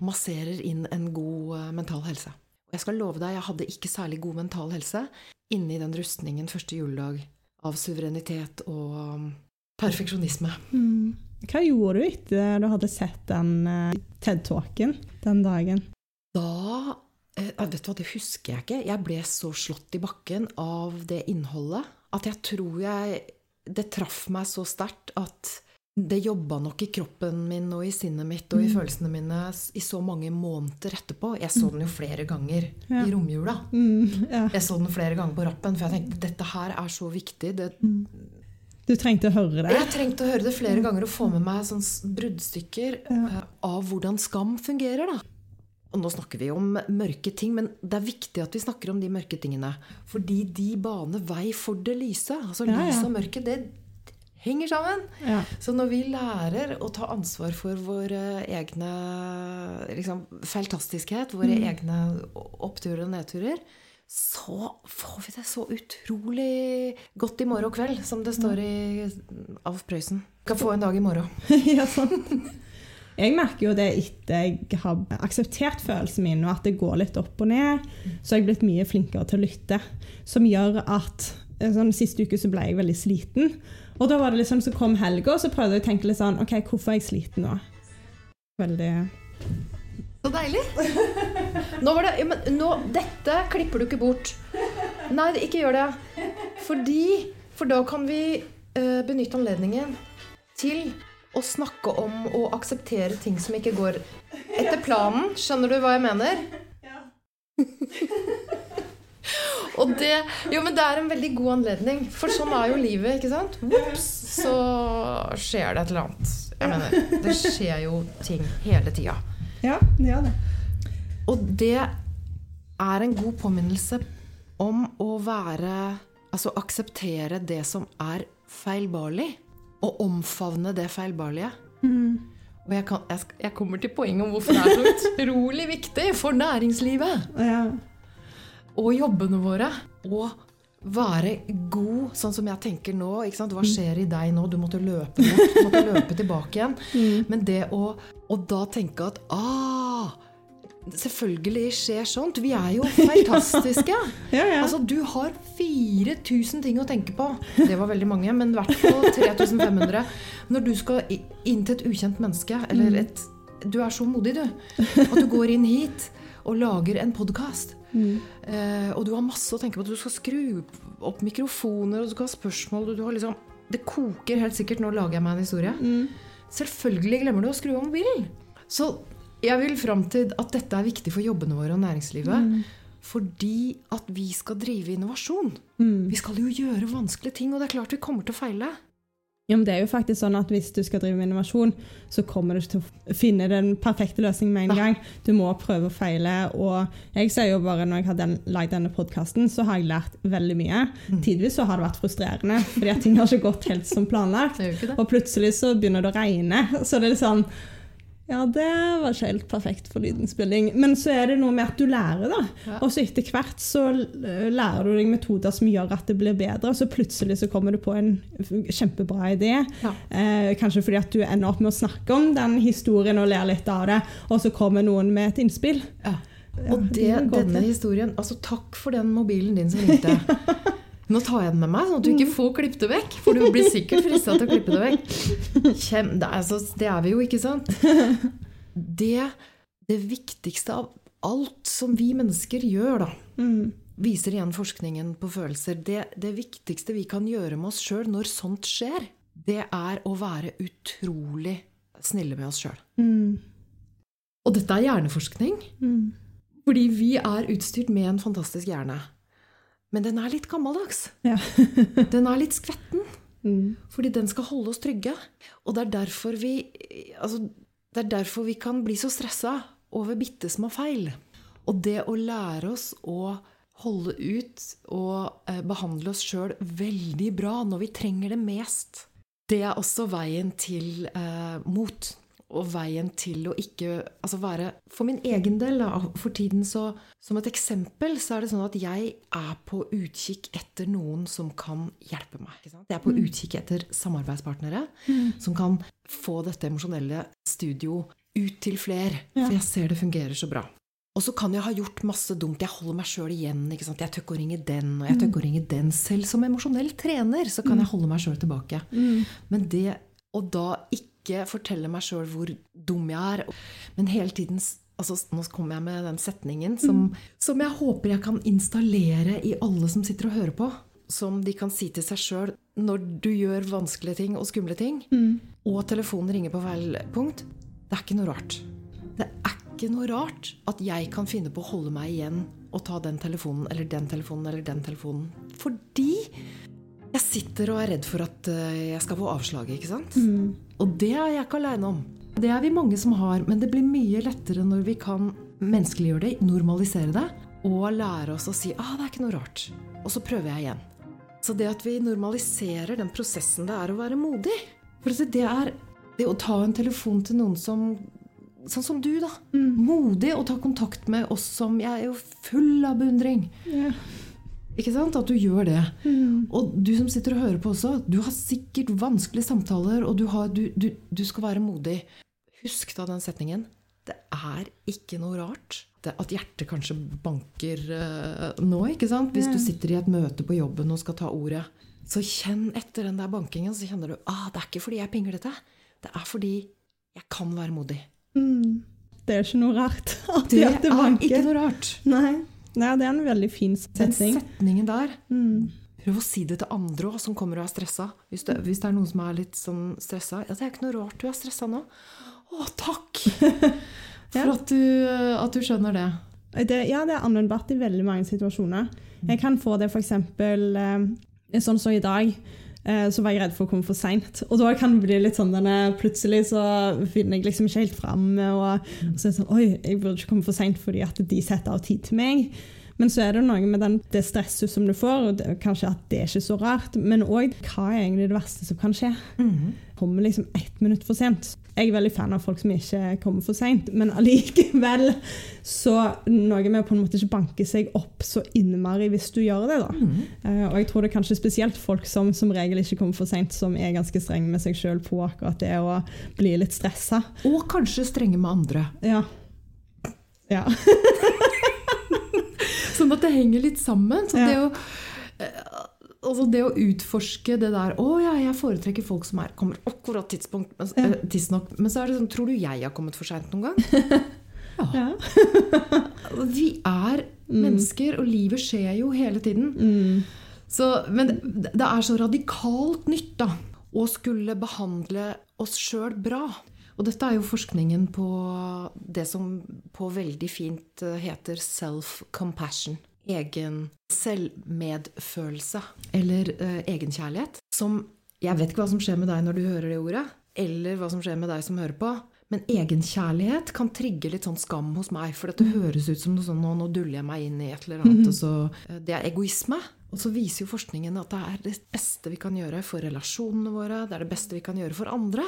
masserer inn en god uh, mental helse. Og jeg skal love deg, jeg hadde ikke særlig god mental helse inni den rustningen første juledag av suverenitet og perfeksjonisme. Mm. Hva gjorde du etter du hadde sett den uh, TED-talken den dagen? Da uh, Vet du hva, det husker jeg ikke. Jeg ble så slått i bakken av det innholdet at jeg tror jeg Det traff meg så sterkt at det jobba nok i kroppen min og i sinnet mitt og i mm. følelsene mine i så mange måneder etterpå. Jeg så den jo flere ganger ja. i romjula. Mm, ja. Jeg så den flere ganger på rappen, for jeg tenkte dette her er så viktig. Det, mm. Du trengte å høre det? Jeg trengte å høre det flere ganger og få med meg sånn bruddstykker ja. Eh, av hvordan skam fungerer. da. Og nå snakker vi om mørke ting, men det er viktig at vi snakker om de mørke tingene. Fordi de baner vei for det lyse. Altså ja, ja. Lys og mørke, det henger sammen. Ja. Så når vi lærer å ta ansvar for våre egne liksom, feiltastiskhet, våre mm. egne oppturer og nedturer, så får vi det så utrolig godt i morgen kveld, som det står i Alf Prøysen. Skal få en dag i morgen. [laughs] ja, sånn. Jeg merker jo det etter jeg har akseptert følelsen min, og at det går litt opp og ned. Så har jeg blitt mye flinkere til å lytte. Som gjør at sånn, Siste uke så ble jeg veldig sliten. Og da var det liksom, så kom helga, og så prøvde jeg å tenke litt sånn OK, hvorfor er jeg sliten nå? Veldig så deilig. Nå var det, ja, men nå, Dette klipper du ikke bort. Nei, ikke gjør det. Fordi For da kan vi uh, benytte anledningen til å snakke om å akseptere ting som ikke går etter planen. Skjønner du hva jeg mener? Ja. [laughs] Og det Jo, men det er en veldig god anledning. For sånn er jo livet, ikke sant? Ops, så skjer det et eller annet. Jeg mener, det skjer jo ting hele tida. Ja, det gjør det. Og det er en god påminnelse om å være Altså akseptere det som er feilbarlig, og omfavne det feilbarlige. Mm. Og jeg, kan, jeg, jeg, kommer til poenget om hvorfor det er så utrolig viktig for næringslivet. Ja. og jobbene våre. Og være god, sånn som jeg tenker nå. Hva skjer i deg nå? Du måtte løpe bort, du måtte løpe tilbake igjen. Men det å, og da tenke at ah, Selvfølgelig skjer sånt. Vi er jo fantastiske. [laughs] Ja, ja. Altså, du har 4000 ting å tenke på. Det var veldig mange, men i hvert fall 3500. Når du skal inn til et ukjent menneske, eller et Du er så modig, du. At du går inn hit og lager en podkast. Eh, og du har masse å tenke på. Du skal skru opp mikrofoner, og du skal ha spørsmål. Og du har liksom, det koker helt sikkert. Nå lager jeg meg en historie. Selvfølgelig glemmer du å skru av mobilen. Så jeg vil fram til at dette er viktig for jobbene våre og næringslivet. Fordi at vi skal drive innovasjon. Vi skal jo gjøre vanskelige ting, og det er klart vi kommer til å feile. Ja, men det er jo faktisk sånn at Hvis du skal drive med innovasjon, så kommer du ikke til å finne den perfekte løsningen med en gang. Du må prøve og feile. Og jeg ser jo bare når jeg har den, lagd denne podkasten, så har jeg lært veldig mye. Mm. Tidvis så har det vært frustrerende, fordi at ting har ikke gått helt som [laughs] planlagt. Og plutselig så begynner det å regne. Så det er sånn Ja, det var ikke helt perfekt for lydinnspilling. Men så er det noe med at du lærer, da. Ja. Og så etter hvert så lærer du deg metoder som gjør at det blir bedre. Og så plutselig så kommer du på en kjempebra idé. Ja. Eh, kanskje fordi at du ender opp med å snakke om den historien og ler litt av det. Og så kommer noen med et innspill. Ja. Og det, denne historien Altså, takk for den mobilen din som ringte. [laughs] Nå tar jeg den med meg, sånn at du ikke får klippet det vekk. For du blir sikkert frista til å klippe det vekk. Kjem, det, er, altså, det er vi jo, ikke sant? [laughs] Det, det viktigste av alt som vi mennesker gjør, da, Mm. viser igjen forskningen på følelser. Det, det viktigste vi kan gjøre med oss sjøl når sånt skjer, det er å være utrolig snille med oss sjøl. Mm. Og dette er hjerneforskning. Mm. Fordi vi er utstyrt med en fantastisk hjerne. Men den er litt gammeldags. Ja. [laughs] Den er litt skvetten. Mm. Fordi den skal holde oss trygge. Og det er derfor vi altså, Det er derfor vi kan bli så stressa over bitte små feil. Og det å lære oss å holde ut og eh, behandle oss sjøl veldig bra når vi trenger det mest, det er også veien til eh, mot. Og veien til å ikke altså være For min egen del, da, for tiden så Som et eksempel så er det sånn at jeg er på utkikk etter noen som kan hjelpe meg. Jeg er på utkikk etter samarbeidspartnere som kan få dette emosjonelle studio ut til fler. Ja. For jeg ser det fungerer så bra. Og så kan jeg ha gjort masse dumt. Jeg holder meg sjøl igjen. Jeg tør ikke å ringe den, og jeg tør ikke å ringe den. Selv som emosjonell trener så kan jeg holde meg sjøl tilbake. Men det å da ikke fortelle meg sjøl hvor dum jeg er, men hele tiden altså, Nå kommer jeg med den setningen som, som jeg håper jeg kan installere i alle som sitter og hører på. Som de kan si til seg sjøl når du gjør vanskelige ting og skumle ting, og telefonen ringer på feil punkt. Det er ikke noe rart. Det er ikke noe rart at jeg kan finne på å holde meg igjen og ta den telefonen eller den telefonen eller den telefonen. Fordi jeg sitter og er redd for at eh, jeg skal få avslaget, ikke sant? Og det er jeg ikke aleine om. Det er vi mange som har, men det blir mye lettere når vi kan menneskeliggjøre det, normalisere det, og lære oss å si ah, det er ikke noe rart. Og så prøver jeg igjen. Så det at vi normaliserer den prosessen det er å være modig For det er det å ta en telefon til noen som Sånn som du, da. Modig å ta kontakt med oss som Jeg er jo full av beundring. Ja. Ikke sant? At du gjør det. Og du som sitter og hører på også, du har sikkert vanskelige samtaler, og du, har, du, du, du skal være modig. Husk da den setningen. Det er ikke noe rart det, at hjertet kanskje banker uh, nå, ikke sant? Hvis du sitter i et møte på jobben og skal ta ordet. Så kjenn etter den der bankingen, så kjenner du ah, det er ikke fordi jeg er pinglete. Det er fordi jeg kan være modig. Mm. Det er ikke noe rart [laughs] at Det hjertet er ikke noe rart. Nei. Nei, det er en veldig fin setning. Den setning. setningen der Mm. Prøv å si det til andre òg, som kommer og er stressa. Hvis det, hvis det er noen som er litt sånn stressa. Ja, det er ikke noe rart du er stressa nå. Å, takk! [laughs] For at, du, at du skjønner det. Det, ja, det er anvendbart i veldig mange situasjoner. Jeg kan få det f.eks. Eh, sånn som i dag. Eh, så var jeg redd for å komme for seint. Og da kan det bli litt sånn denne, Plutselig så finner jeg liksom ikke helt fram. Og, og så er det sånn Oi, jeg burde ikke komme for seint fordi at de setter av tid til meg. Men så er det noe med den, det stresset som du får, og det, kanskje at det er ikke så rart. Men òg hva er egentlig det verste som kan skje? Kommer liksom ett minutt for sent. Jeg er veldig fan av folk som ikke kommer for seint, men allikevel så noe med å på en måte ikke banke seg opp så innmari hvis du gjør det. da. Mm. Uh, og jeg tror det er kanskje spesielt folk som som regel ikke kommer for seint, som er ganske strenge med seg sjøl på akkurat det å bli litt stressa. Og kanskje strenge med andre. Ja. ja. [laughs] Sånn at det henger litt sammen. Så Ja. det, å, altså det å utforske det der Å ja, jeg foretrekker folk som er, kommer akkurat tidspunkt, men, Ja. eh, tidsnok. Men så er det sånn Tror du jeg har kommet for seint noen gang? [laughs] Ja. ja. Vi er mennesker, og livet skjer jo hele tiden. Mm. Så, men det, det er så radikalt nytt da, å skulle behandle oss sjøl bra. Og dette er jo forskningen på det som på veldig fint eh, heter self-compassion. Egen selvmedfølelse. Eller eh, egenkjærlighet. Som Jeg vet ikke hva som skjer med deg når du hører det ordet, eller hva som skjer med deg som hører på. Men egenkjærlighet kan trigge litt sånn skam hos meg. For dette høres ut som noe sånn nå, nå duller jeg meg inn i et eller annet. og så, eh, Det er egoisme. Og så viser jo forskningen at det er det beste vi kan gjøre for relasjonene våre. Det er det beste vi kan gjøre for andre.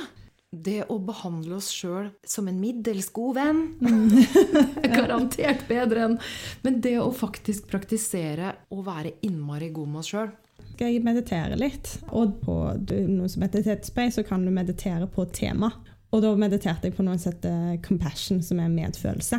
Det å behandle oss sjøl som en middels god venn [laughs] er garantert bedre enn Men det å faktisk praktisere å være innmari god med oss sjøl Skal jeg meditere litt? Og på noe som heter Tetspace så kan du meditere på tema. Og da mediterte jeg på noe som heter compassion, som er medfølelse.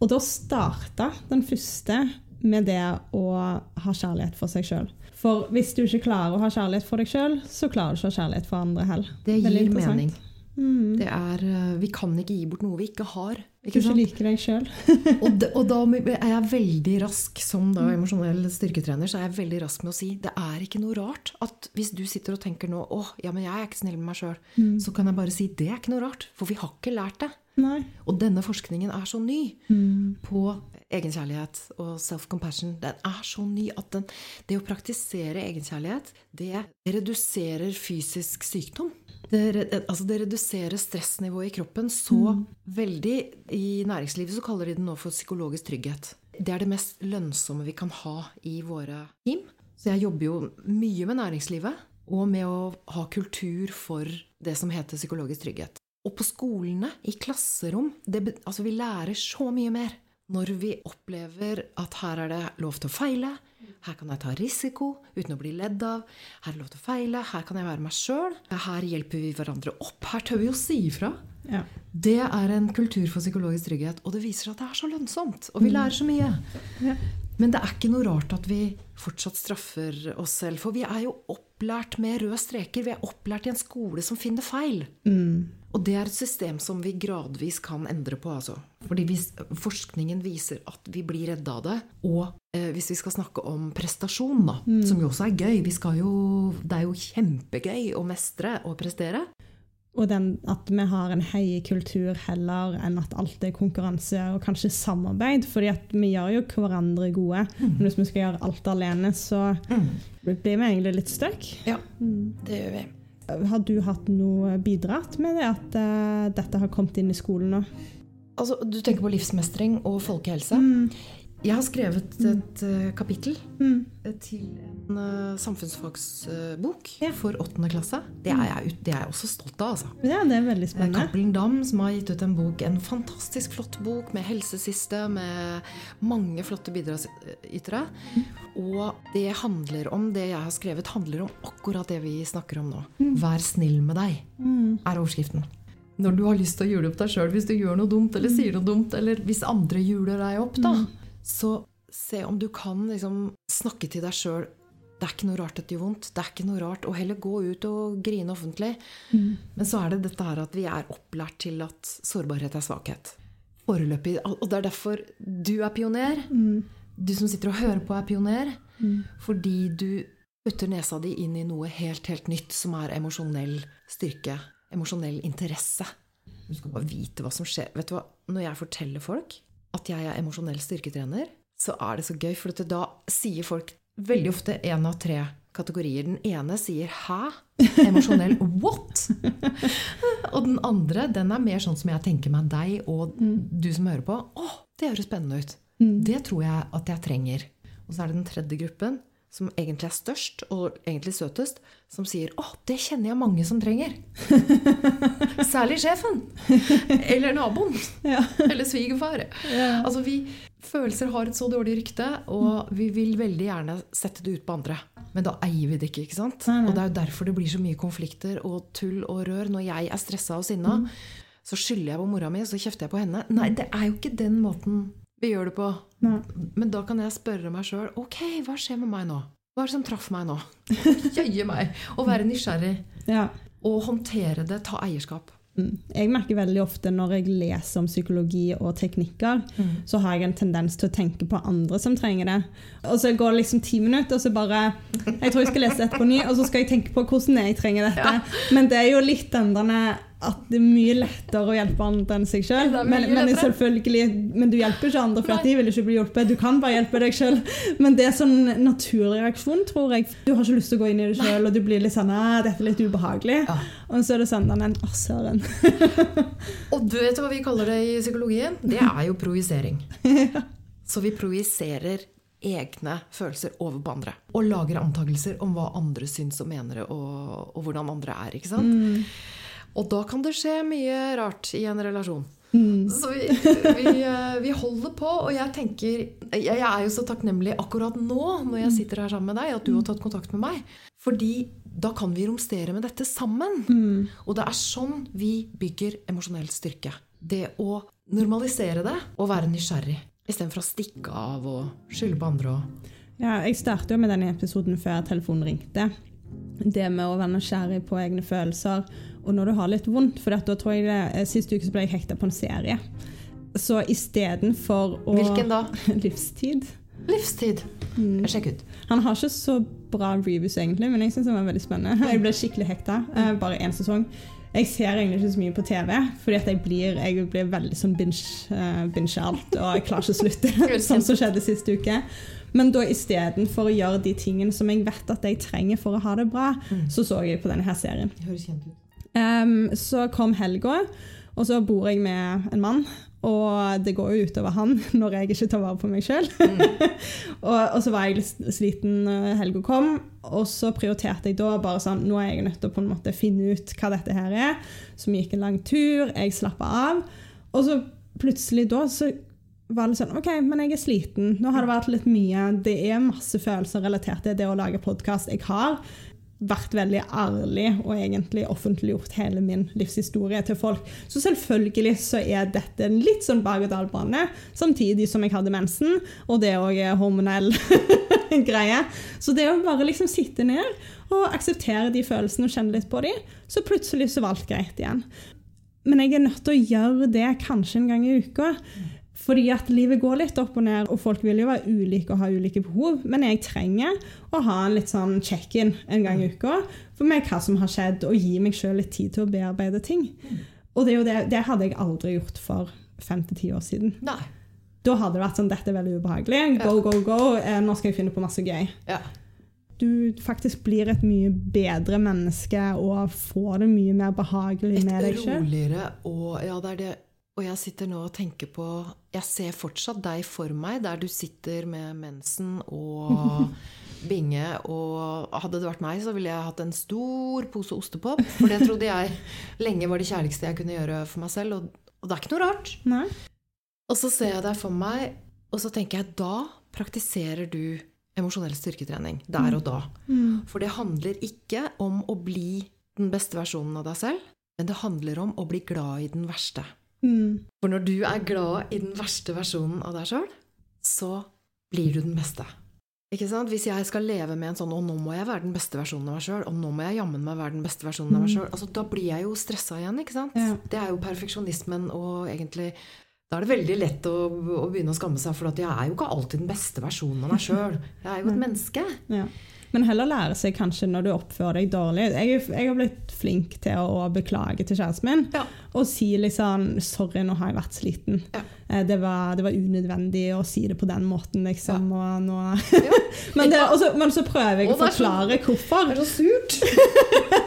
Og da starta den første med det å ha kjærlighet for seg sjøl. For hvis du ikke klarer å ha kjærlighet for deg sjøl, så klarer du ikke å ha kjærlighet for andre heller. Det gir mening. Mm. Det er, eh, vi kan ikke gi bort noe vi ikke har. Du Ikke ikke liker deg sjøl. [laughs] og, og da er jeg veldig rask som da emosjonell styrketrener så er jeg veldig rask med å si det er ikke noe rart at hvis du sitter og tenker nå åh, ja, men jeg er ikke snill med meg sjøl, så kan jeg bare si det er ikke noe rart, for vi har ikke lært det. Nei. Og denne forskningen er så ny Mm. på egenkjærlighet og self-compassion. Den er så ny at den, det å praktisere egenkjærlighet, det reduserer fysisk sykdom. Det, altså det reduserer stressnivået i kroppen så veldig. I næringslivet så kaller de det nå for psykologisk trygghet. Det er det mest lønnsomme vi kan ha i våre team. Så jeg jobber jo mye med næringslivet og med å ha kultur for det som heter psykologisk trygghet. Og på skolene, i klasserom det, altså Vi lærer så mye mer når vi opplever at her er det lov til å feile. Her kan jeg ta risiko uten å bli ledd av. Her er det lov til å feile. Her kan jeg være meg sjøl. Her hjelper vi hverandre opp. Her tør vi å si ifra. Ja. Det er en kultur for psykologisk trygghet, og det viser at det er så lønnsomt. Og vi lærer så mye. Ja. Men det er ikke noe rart at vi fortsatt straffer oss selv. For vi er jo opplært med røde streker. Vi er opplært i en skole som finner feil. Mm. Og det er et system som vi gradvis kan endre på. Altså. Fordi hvis forskningen viser at vi blir redde av det, og eh, hvis vi skal snakke om prestasjon, da, som jo også er gøy vi skal jo, Det er jo kjempegøy å mestre og prestere. Og den, at vi har en heiekultur heller enn at alt er konkurranse og kanskje samarbeid. fordi at vi gjør jo hverandre gode. Men hvis vi skal gjøre alt alene, så blir vi egentlig litt stuck. Ja, det gjør vi. Har du hatt noe bidratt med det at eh, dette har kommet inn i skolen nå? Altså, du tenker på livsmestring og folkehelse. Jeg har skrevet et mm. kapittel Mm. eh, til en uh, samfunnsfagsbok Ja. for åttende klasse. Det er, jeg, det er jeg også stolt av. altså. Ja, det er veldig Eh, spennende. Cappelen Dam som har gitt ut en bok, en fantastisk flott bok med helsesiste, med mange flotte bidragsytere. Og det handler om, det jeg har skrevet, handler om akkurat det vi snakker om nå. Vær snill med deg, Mm. er overskriften. Når du har lyst til å jule opp deg sjøl hvis du gjør noe dumt, eller sier noe dumt, eller hvis andre juler deg opp, da, så se om du kan liksom snakke til deg sjøl. Det er ikke noe rart at det gjør vondt. Det er ikke noe rart å heller gå ut og grine offentlig. Men så er det dette her at vi er opplært til at sårbarhet er svakhet. Foreløpig. Og det er derfor du er pioner. Du som sitter og hører på, er pioner. Fordi du putter nesa di inn i noe helt, helt nytt, som er emosjonell styrke. Emosjonell interesse. Du skal bare vite hva som skjer. Vet du hva? Når jeg forteller folk at jeg er emosjonell styrketrener, så er det så gøy, for da sier folk veldig ofte én av tre kategorier. Den ene sier 'hæ?' Emosjonell 'what?' [laughs] Og den andre den er mer sånn som jeg tenker meg deg og du som hører på. 'Å, det høres spennende ut'. Det tror jeg at jeg trenger. Og så er det den tredje gruppen som egentlig er størst og egentlig søtest, som sier 'Å, det kjenner jeg mange som trenger'. [laughs] Særlig sjefen. Eller naboen. Ja. Eller svigerfar. Ja. Altså, vi Følelser har et så dårlig rykte, og vi vil veldig gjerne sette det ut på andre. Men da eier vi det ikke. ikke sant? Nei, nei. Og det er jo derfor det blir så mye konflikter og tull og rør. Når jeg er stressa og sinna, så skylder jeg på mora mi, så kjefter jeg på henne. Nei, det er jo ikke den måten vi gjør det på. Nei. Men da kan jeg spørre meg sjøl ok, hva skjer med meg nå? Hva er det som traff meg nå? [laughs] Jøye meg! Å være nysgjerrig. Ja. Og håndtere det, ta eierskap. Mm. Jeg merker veldig ofte når jeg leser om psykologi og teknikker, så har jeg en tendens til å tenke på andre som trenger det. Og så går det liksom ti minutter, og så bare Jeg tror jeg skal lese dette på ny, og så skal jeg tenke på hvordan jeg trenger dette. Men det er jo litt den der at det er mye lettere å hjelpe andre enn seg sjøl. Men, men, men du hjelper ikke andre, for at de vil ikke bli hjulpet. Du kan bare hjelpe deg sjøl. Men det er sånn naturreaksjon, tror jeg. Du har ikke lyst til å gå inn i det sjøl, og du blir litt sånn 'Dette er litt ubehagelig'. Ja. Og så er det sånn den, Å, søren. [laughs] Og du vet hva vi kaller det i psykologien? Det er jo projisering. [laughs] Så vi projiserer egne følelser over på andre. Og lager antakelser om hva andre syns og mener, og, og hvordan andre er. ikke sant? Og da kan det skje mye rart i en relasjon. Så vi, vi, eh, vi holder på, og jeg tenker jeg, er jo så takknemlig akkurat nå, når jeg sitter her sammen med deg, at du har tatt kontakt med meg. Fordi da kan vi romstere med dette sammen. Og det er sånn vi bygger emosjonell styrke. Det å normalisere det og være nysgjerrig. Istedenfor å stikke av og skylde på andre. Og... Ja, jeg startet jo med denne episoden før telefonen ringte. Det med å være nysgjerrig på egne følelser. Og når du har litt vondt, for da tror jeg det, Sist uke ble jeg hekta på en serie. Så istedenfor å Hvilken da? [laughs] Livstid. Livstid. Sjekk ut. Han har ikke så bra reviews, egentlig, men jeg syns den var veldig spennende. [laughs] Jeg ble skikkelig hekta. eh, Bare én sesong. Jeg ser egentlig ikke så mye på TV, fordi at jeg blir, jeg blir veldig sånn binge, uh, binge alt, og jeg klarer ikke å slutte. [laughs] sånn som skjedde sist uke. Men da istedenfor å gjøre de tingene som jeg vet at jeg trenger for å ha det bra, så så jeg på denne her serien. Det høres kjent ut. Em, så kom helga, og så bor jeg med en mann. Og det går jo utover han [laughs] når jeg ikke tar vare på meg sjøl. [laughs] og, og så var jeg litt sliten når helga kom, og så prioriterte jeg da bare sånn Nå er jeg nødt til å på en måte finne ut hva dette her er. Så vi gikk en lang tur, jeg slappa av. Og så plutselig da så var det sånn OK, men jeg er sliten. Nå har det vært litt mye. Det er masse følelser relatert til det å lage podkast. Jeg har vært veldig ærlig og egentlig offentliggjort hele min livshistorie til folk. Så selvfølgelig så er dette en litt sånn berg-og-dal-bane, samtidig som jeg hadde mensen, og det òg er hormonell [laughs] greie. Så det å bare liksom sitte ned og akseptere de følelsene og kjenne litt på de, så plutselig så var alt greit igjen. Men jeg er nødt til å gjøre det kanskje en gang i uka. Fordi at livet går litt opp og ned, og folk vil jo være ulike og ha ulike behov. Men jeg trenger å ha en litt sånn check-in en gang i uka for meg hva som har skjedd, og gi meg sjøl litt tid til å bearbeide ting. Og det, det, det hadde jeg aldri gjort for fem til ti år siden. Nei. Da hadde det vært sånn dette er veldig ubehagelig. Go, go, go. Eh, Nå skal jeg finne på masse gøy. Ja. Du faktisk blir et mye bedre menneske og får det mye mer behagelig med deg Et roligere og Ja, det er det. Og jeg sitter nå og tenker på Jeg ser fortsatt deg for meg der du sitter med mensen og [laughs] binge. Og hadde det vært meg, så ville jeg hatt en stor pose ostepop. For det trodde jeg lenge var det kjærligste jeg kunne gjøre for meg selv. Og, og det er ikke noe rart. Nei? Og så ser jeg deg for meg, og så tenker jeg da praktiserer du emosjonell styrketrening. Der og da. Mm. For det handler ikke om å bli den beste versjonen av deg selv, men det handler om å bli glad i den verste. Mm. For når du er glad i den verste versjonen av deg sjøl, så blir du den beste. Ikke sant? Hvis jeg skal leve med en sånn 'Å, nå må jeg være den beste versjonen av meg sjøl', og 'nå må jeg jammen meg være den beste versjonen av meg sjøl', altså, da blir jeg jo stressa igjen, ikke sant? Ja. Det er jo perfeksjonismen og egentlig da er det veldig lett å, å begynne å skamme seg, for at jeg er jo ikke alltid den beste versjonen av meg [laughs] sjøl. Jeg er jo et menneske. Ja. Men heller lære seg kanskje når du oppfører deg dårlig. Jeg, jeg har blitt flink til å beklage til kjæresten min Ja. og si liksom 'Sorry, nå har jeg vært sliten'. Ja. Eh, Det, var, det var unødvendig å si det på den måten, liksom. Og nå Ja. [laughs] men, det, også, men så prøver jeg Å, forklare så- hvorfor. Det er så surt! [laughs]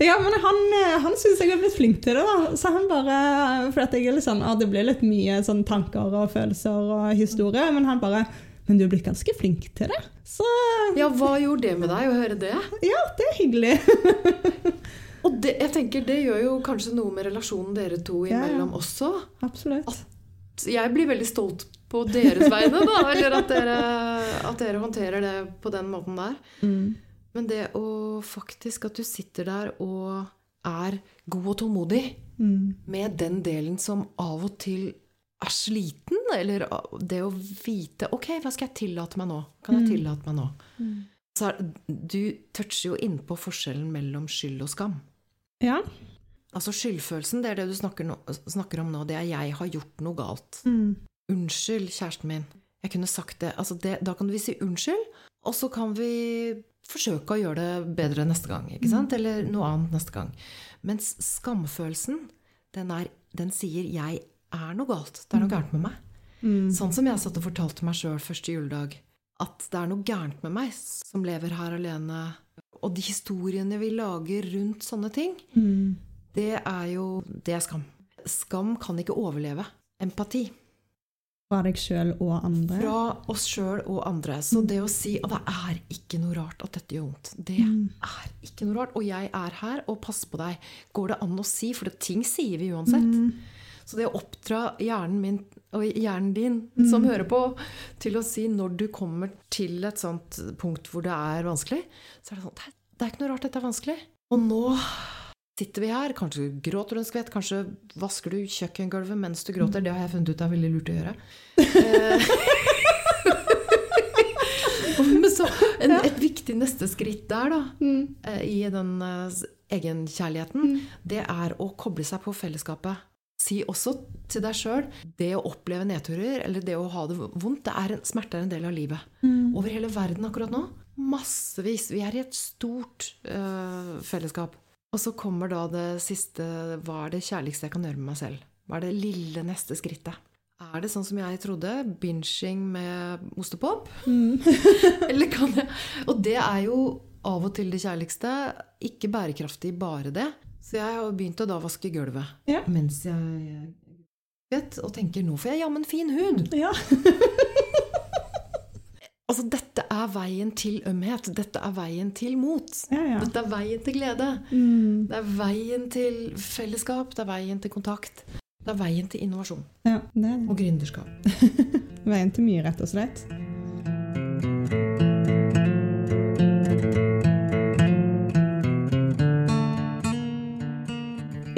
Ja, men han, eh, han syns jeg har blitt flink til det, da. Så han bare For at jeg er litt sånn, ah, det blir litt mye sånn tanker og følelser og historie, men han bare Men du er blitt ganske flink til det. Så Ja, hva gjorde det med deg å høre det? ja, det er hyggelig. [laughs] Og det, jeg tenker det gjør jo kanskje noe med relasjonen dere to Ja, ja. imellom også. Absolutt. At jeg blir veldig stolt på deres vegne, da. Eller at dere, at dere håndterer det på den måten der. Mm. Men det å faktisk at du sitter der og er god og tålmodig Mm. med den delen som av og til er sliten, eller det å vite Ok, hva skal jeg tillate meg nå? Kan jeg tillate meg nå? Så er, du toucher jo innpå forskjellen mellom skyld og skam. Ja. Altså skyldfølelsen, det er det du snakker, no, snakker om nå. Det er 'jeg har gjort noe galt'. Mm. Unnskyld, kjæresten min. Jeg kunne sagt det. Altså det. Da kan vi si unnskyld, og så kan vi forsøke å gjøre det bedre neste gang. ikke sant? Eller noe annet neste gang. Mens skamfølelsen, den, er, den sier 'jeg er noe galt'. Det er noe gærent med meg. Mm. Sånn som jeg satt og fortalte meg sjøl første juledag. At det er noe gærent med meg som lever her alene. Og de historiene vi lager rundt sånne ting, Mm. det er jo Det er skam. Skam kan ikke overleve empati Fra deg sjøl og andre. fra oss sjøl og andre. Så det å si at det er ikke noe rart at dette gjør vondt, det Mm. er ikke noe rart. Og jeg er her og passer på deg. Går det an å si? For ting sier vi uansett. Mm. Så det å oppdra hjernen min og hjernen din, som hører på, til å si når du kommer til et sånt punkt hvor det er vanskelig, så er det sånn Det er, ikke noe rart dette er vanskelig. Og nå sitter vi her, kanskje gråter du en skvett, kanskje vasker du kjøkkengulvet mens du gråter. Det har jeg funnet ut er veldig lurt å gjøre. Eh, [laughs] Men så en, et viktig neste skritt der, da, Mm. eh, i den uh, egenkjærligheten, det er å koble seg på fellesskapet. Si også til deg sjøl det å oppleve nedturer eller det å ha det vondt, det er en, smerte er en del av livet. Mm. Over hele verden akkurat nå. Massevis. Vi er i et stort uh, fellesskap. Og så kommer da det siste Hva er det kjærligste jeg kan gjøre med meg selv? Hva er det lille neste skrittet? Er det sånn som jeg trodde? Binging med ostepop? Mm. [laughs] Eller kan jeg Og det er jo av og til det kjærligste. Ikke bærekraftig bare det. Så jeg har begynt å da vaske gulvet Ja. mens jeg vet, og tenker nå får jeg jammen fin hud. Ja. [laughs] Altså, dette er veien til ømhet. Dette er veien til mot. Ja. Dette er veien til glede. Mm. Det er veien til fellesskap. Det er veien til kontakt. Det er veien til innovasjon ja det det. og gründerskap. [laughs] Veien til mye, rett og slett.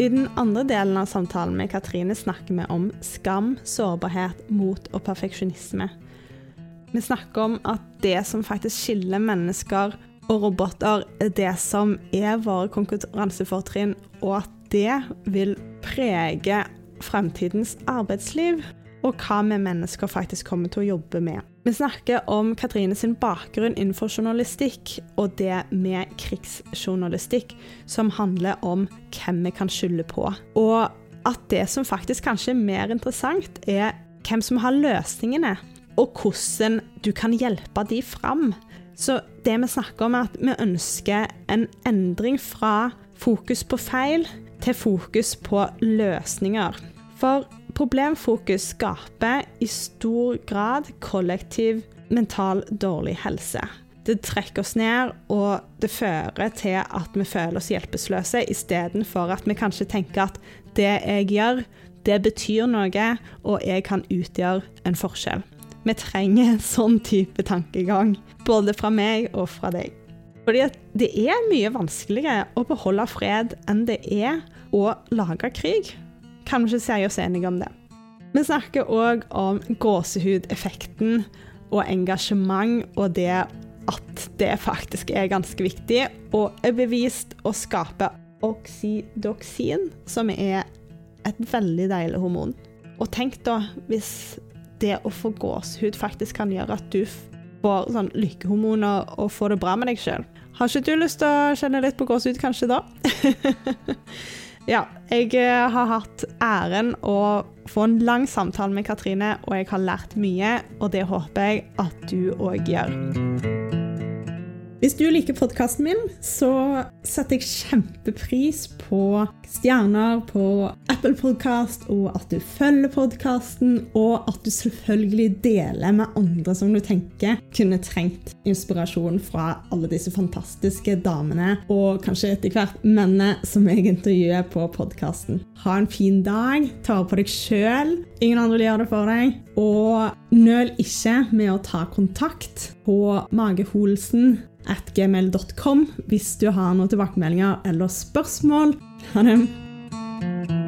I den andre delen av samtalen med Katrine snakker vi om skam, sårbarhet, mot og perfeksjonisme. Vi snakker om at det som faktisk skiller mennesker og roboter, er det som er våre konkurransefortrinn, og at det vil prege fremtidens arbeidsliv, og hva vi mennesker faktisk kommer til å jobbe med. Vi snakker om Katrine sin bakgrunn innenfor journalistikk, og det med krigsjournalistikk, som handler om hvem vi kan skylde på. Og at det som faktisk kanskje er mer interessant, er hvem som har løsningene, og hvordan du kan hjelpe de fram. Så det vi snakker om, er at vi ønsker en endring fra fokus på feil til fokus på løsninger. For problemfokus skaper i stor grad kollektiv mental dårlig helse. Det trekker oss ned, og det fører til at vi føler oss hjelpeløse, istedenfor at vi kanskje tenker at det jeg gjør, det betyr noe, og jeg kan utgjøre en forskjell. Vi trenger en sånn type tankegang, både fra meg og fra deg. Fordi det er mye vanskeligere å beholde fred enn det er å lage krig. Kan sier oss enige om det? Vi snakker òg om gåsehudeffekten og engasjement, og det at det faktisk er ganske viktig, og er bevist å skape oksidoksin, som er et veldig deilig hormon. Og tenk da hvis det å få gåsehud faktisk kan gjøre at du får sånn lykkehormoner og får det bra med deg sjøl. Har ikke du lyst til å kjenne litt på gåsehud kanskje da? [laughs] ja, jeg eh, har hatt æren å få en lang samtale med Katrine, og jeg har lært mye, og det håper jeg at du òg gjør. Hvis du liker podkasten min, så setter jeg kjempepris på stjerner på Apple Podcast, og at du følger podkasten, og at du selvfølgelig deler med andre som du tenker kunne trengt inspirasjon fra alle disse fantastiske damene, og kanskje etter hvert mennene som jeg intervjuer på podkasten. Ha en fin dag. Ta vare på deg sjøl. Ingen andre vil gjøre det for deg. Og nøl ikke med å ta kontakt på Mageholsen at gmail.com hvis du har noen tilbakemeldinger eller spørsmål. Ha det!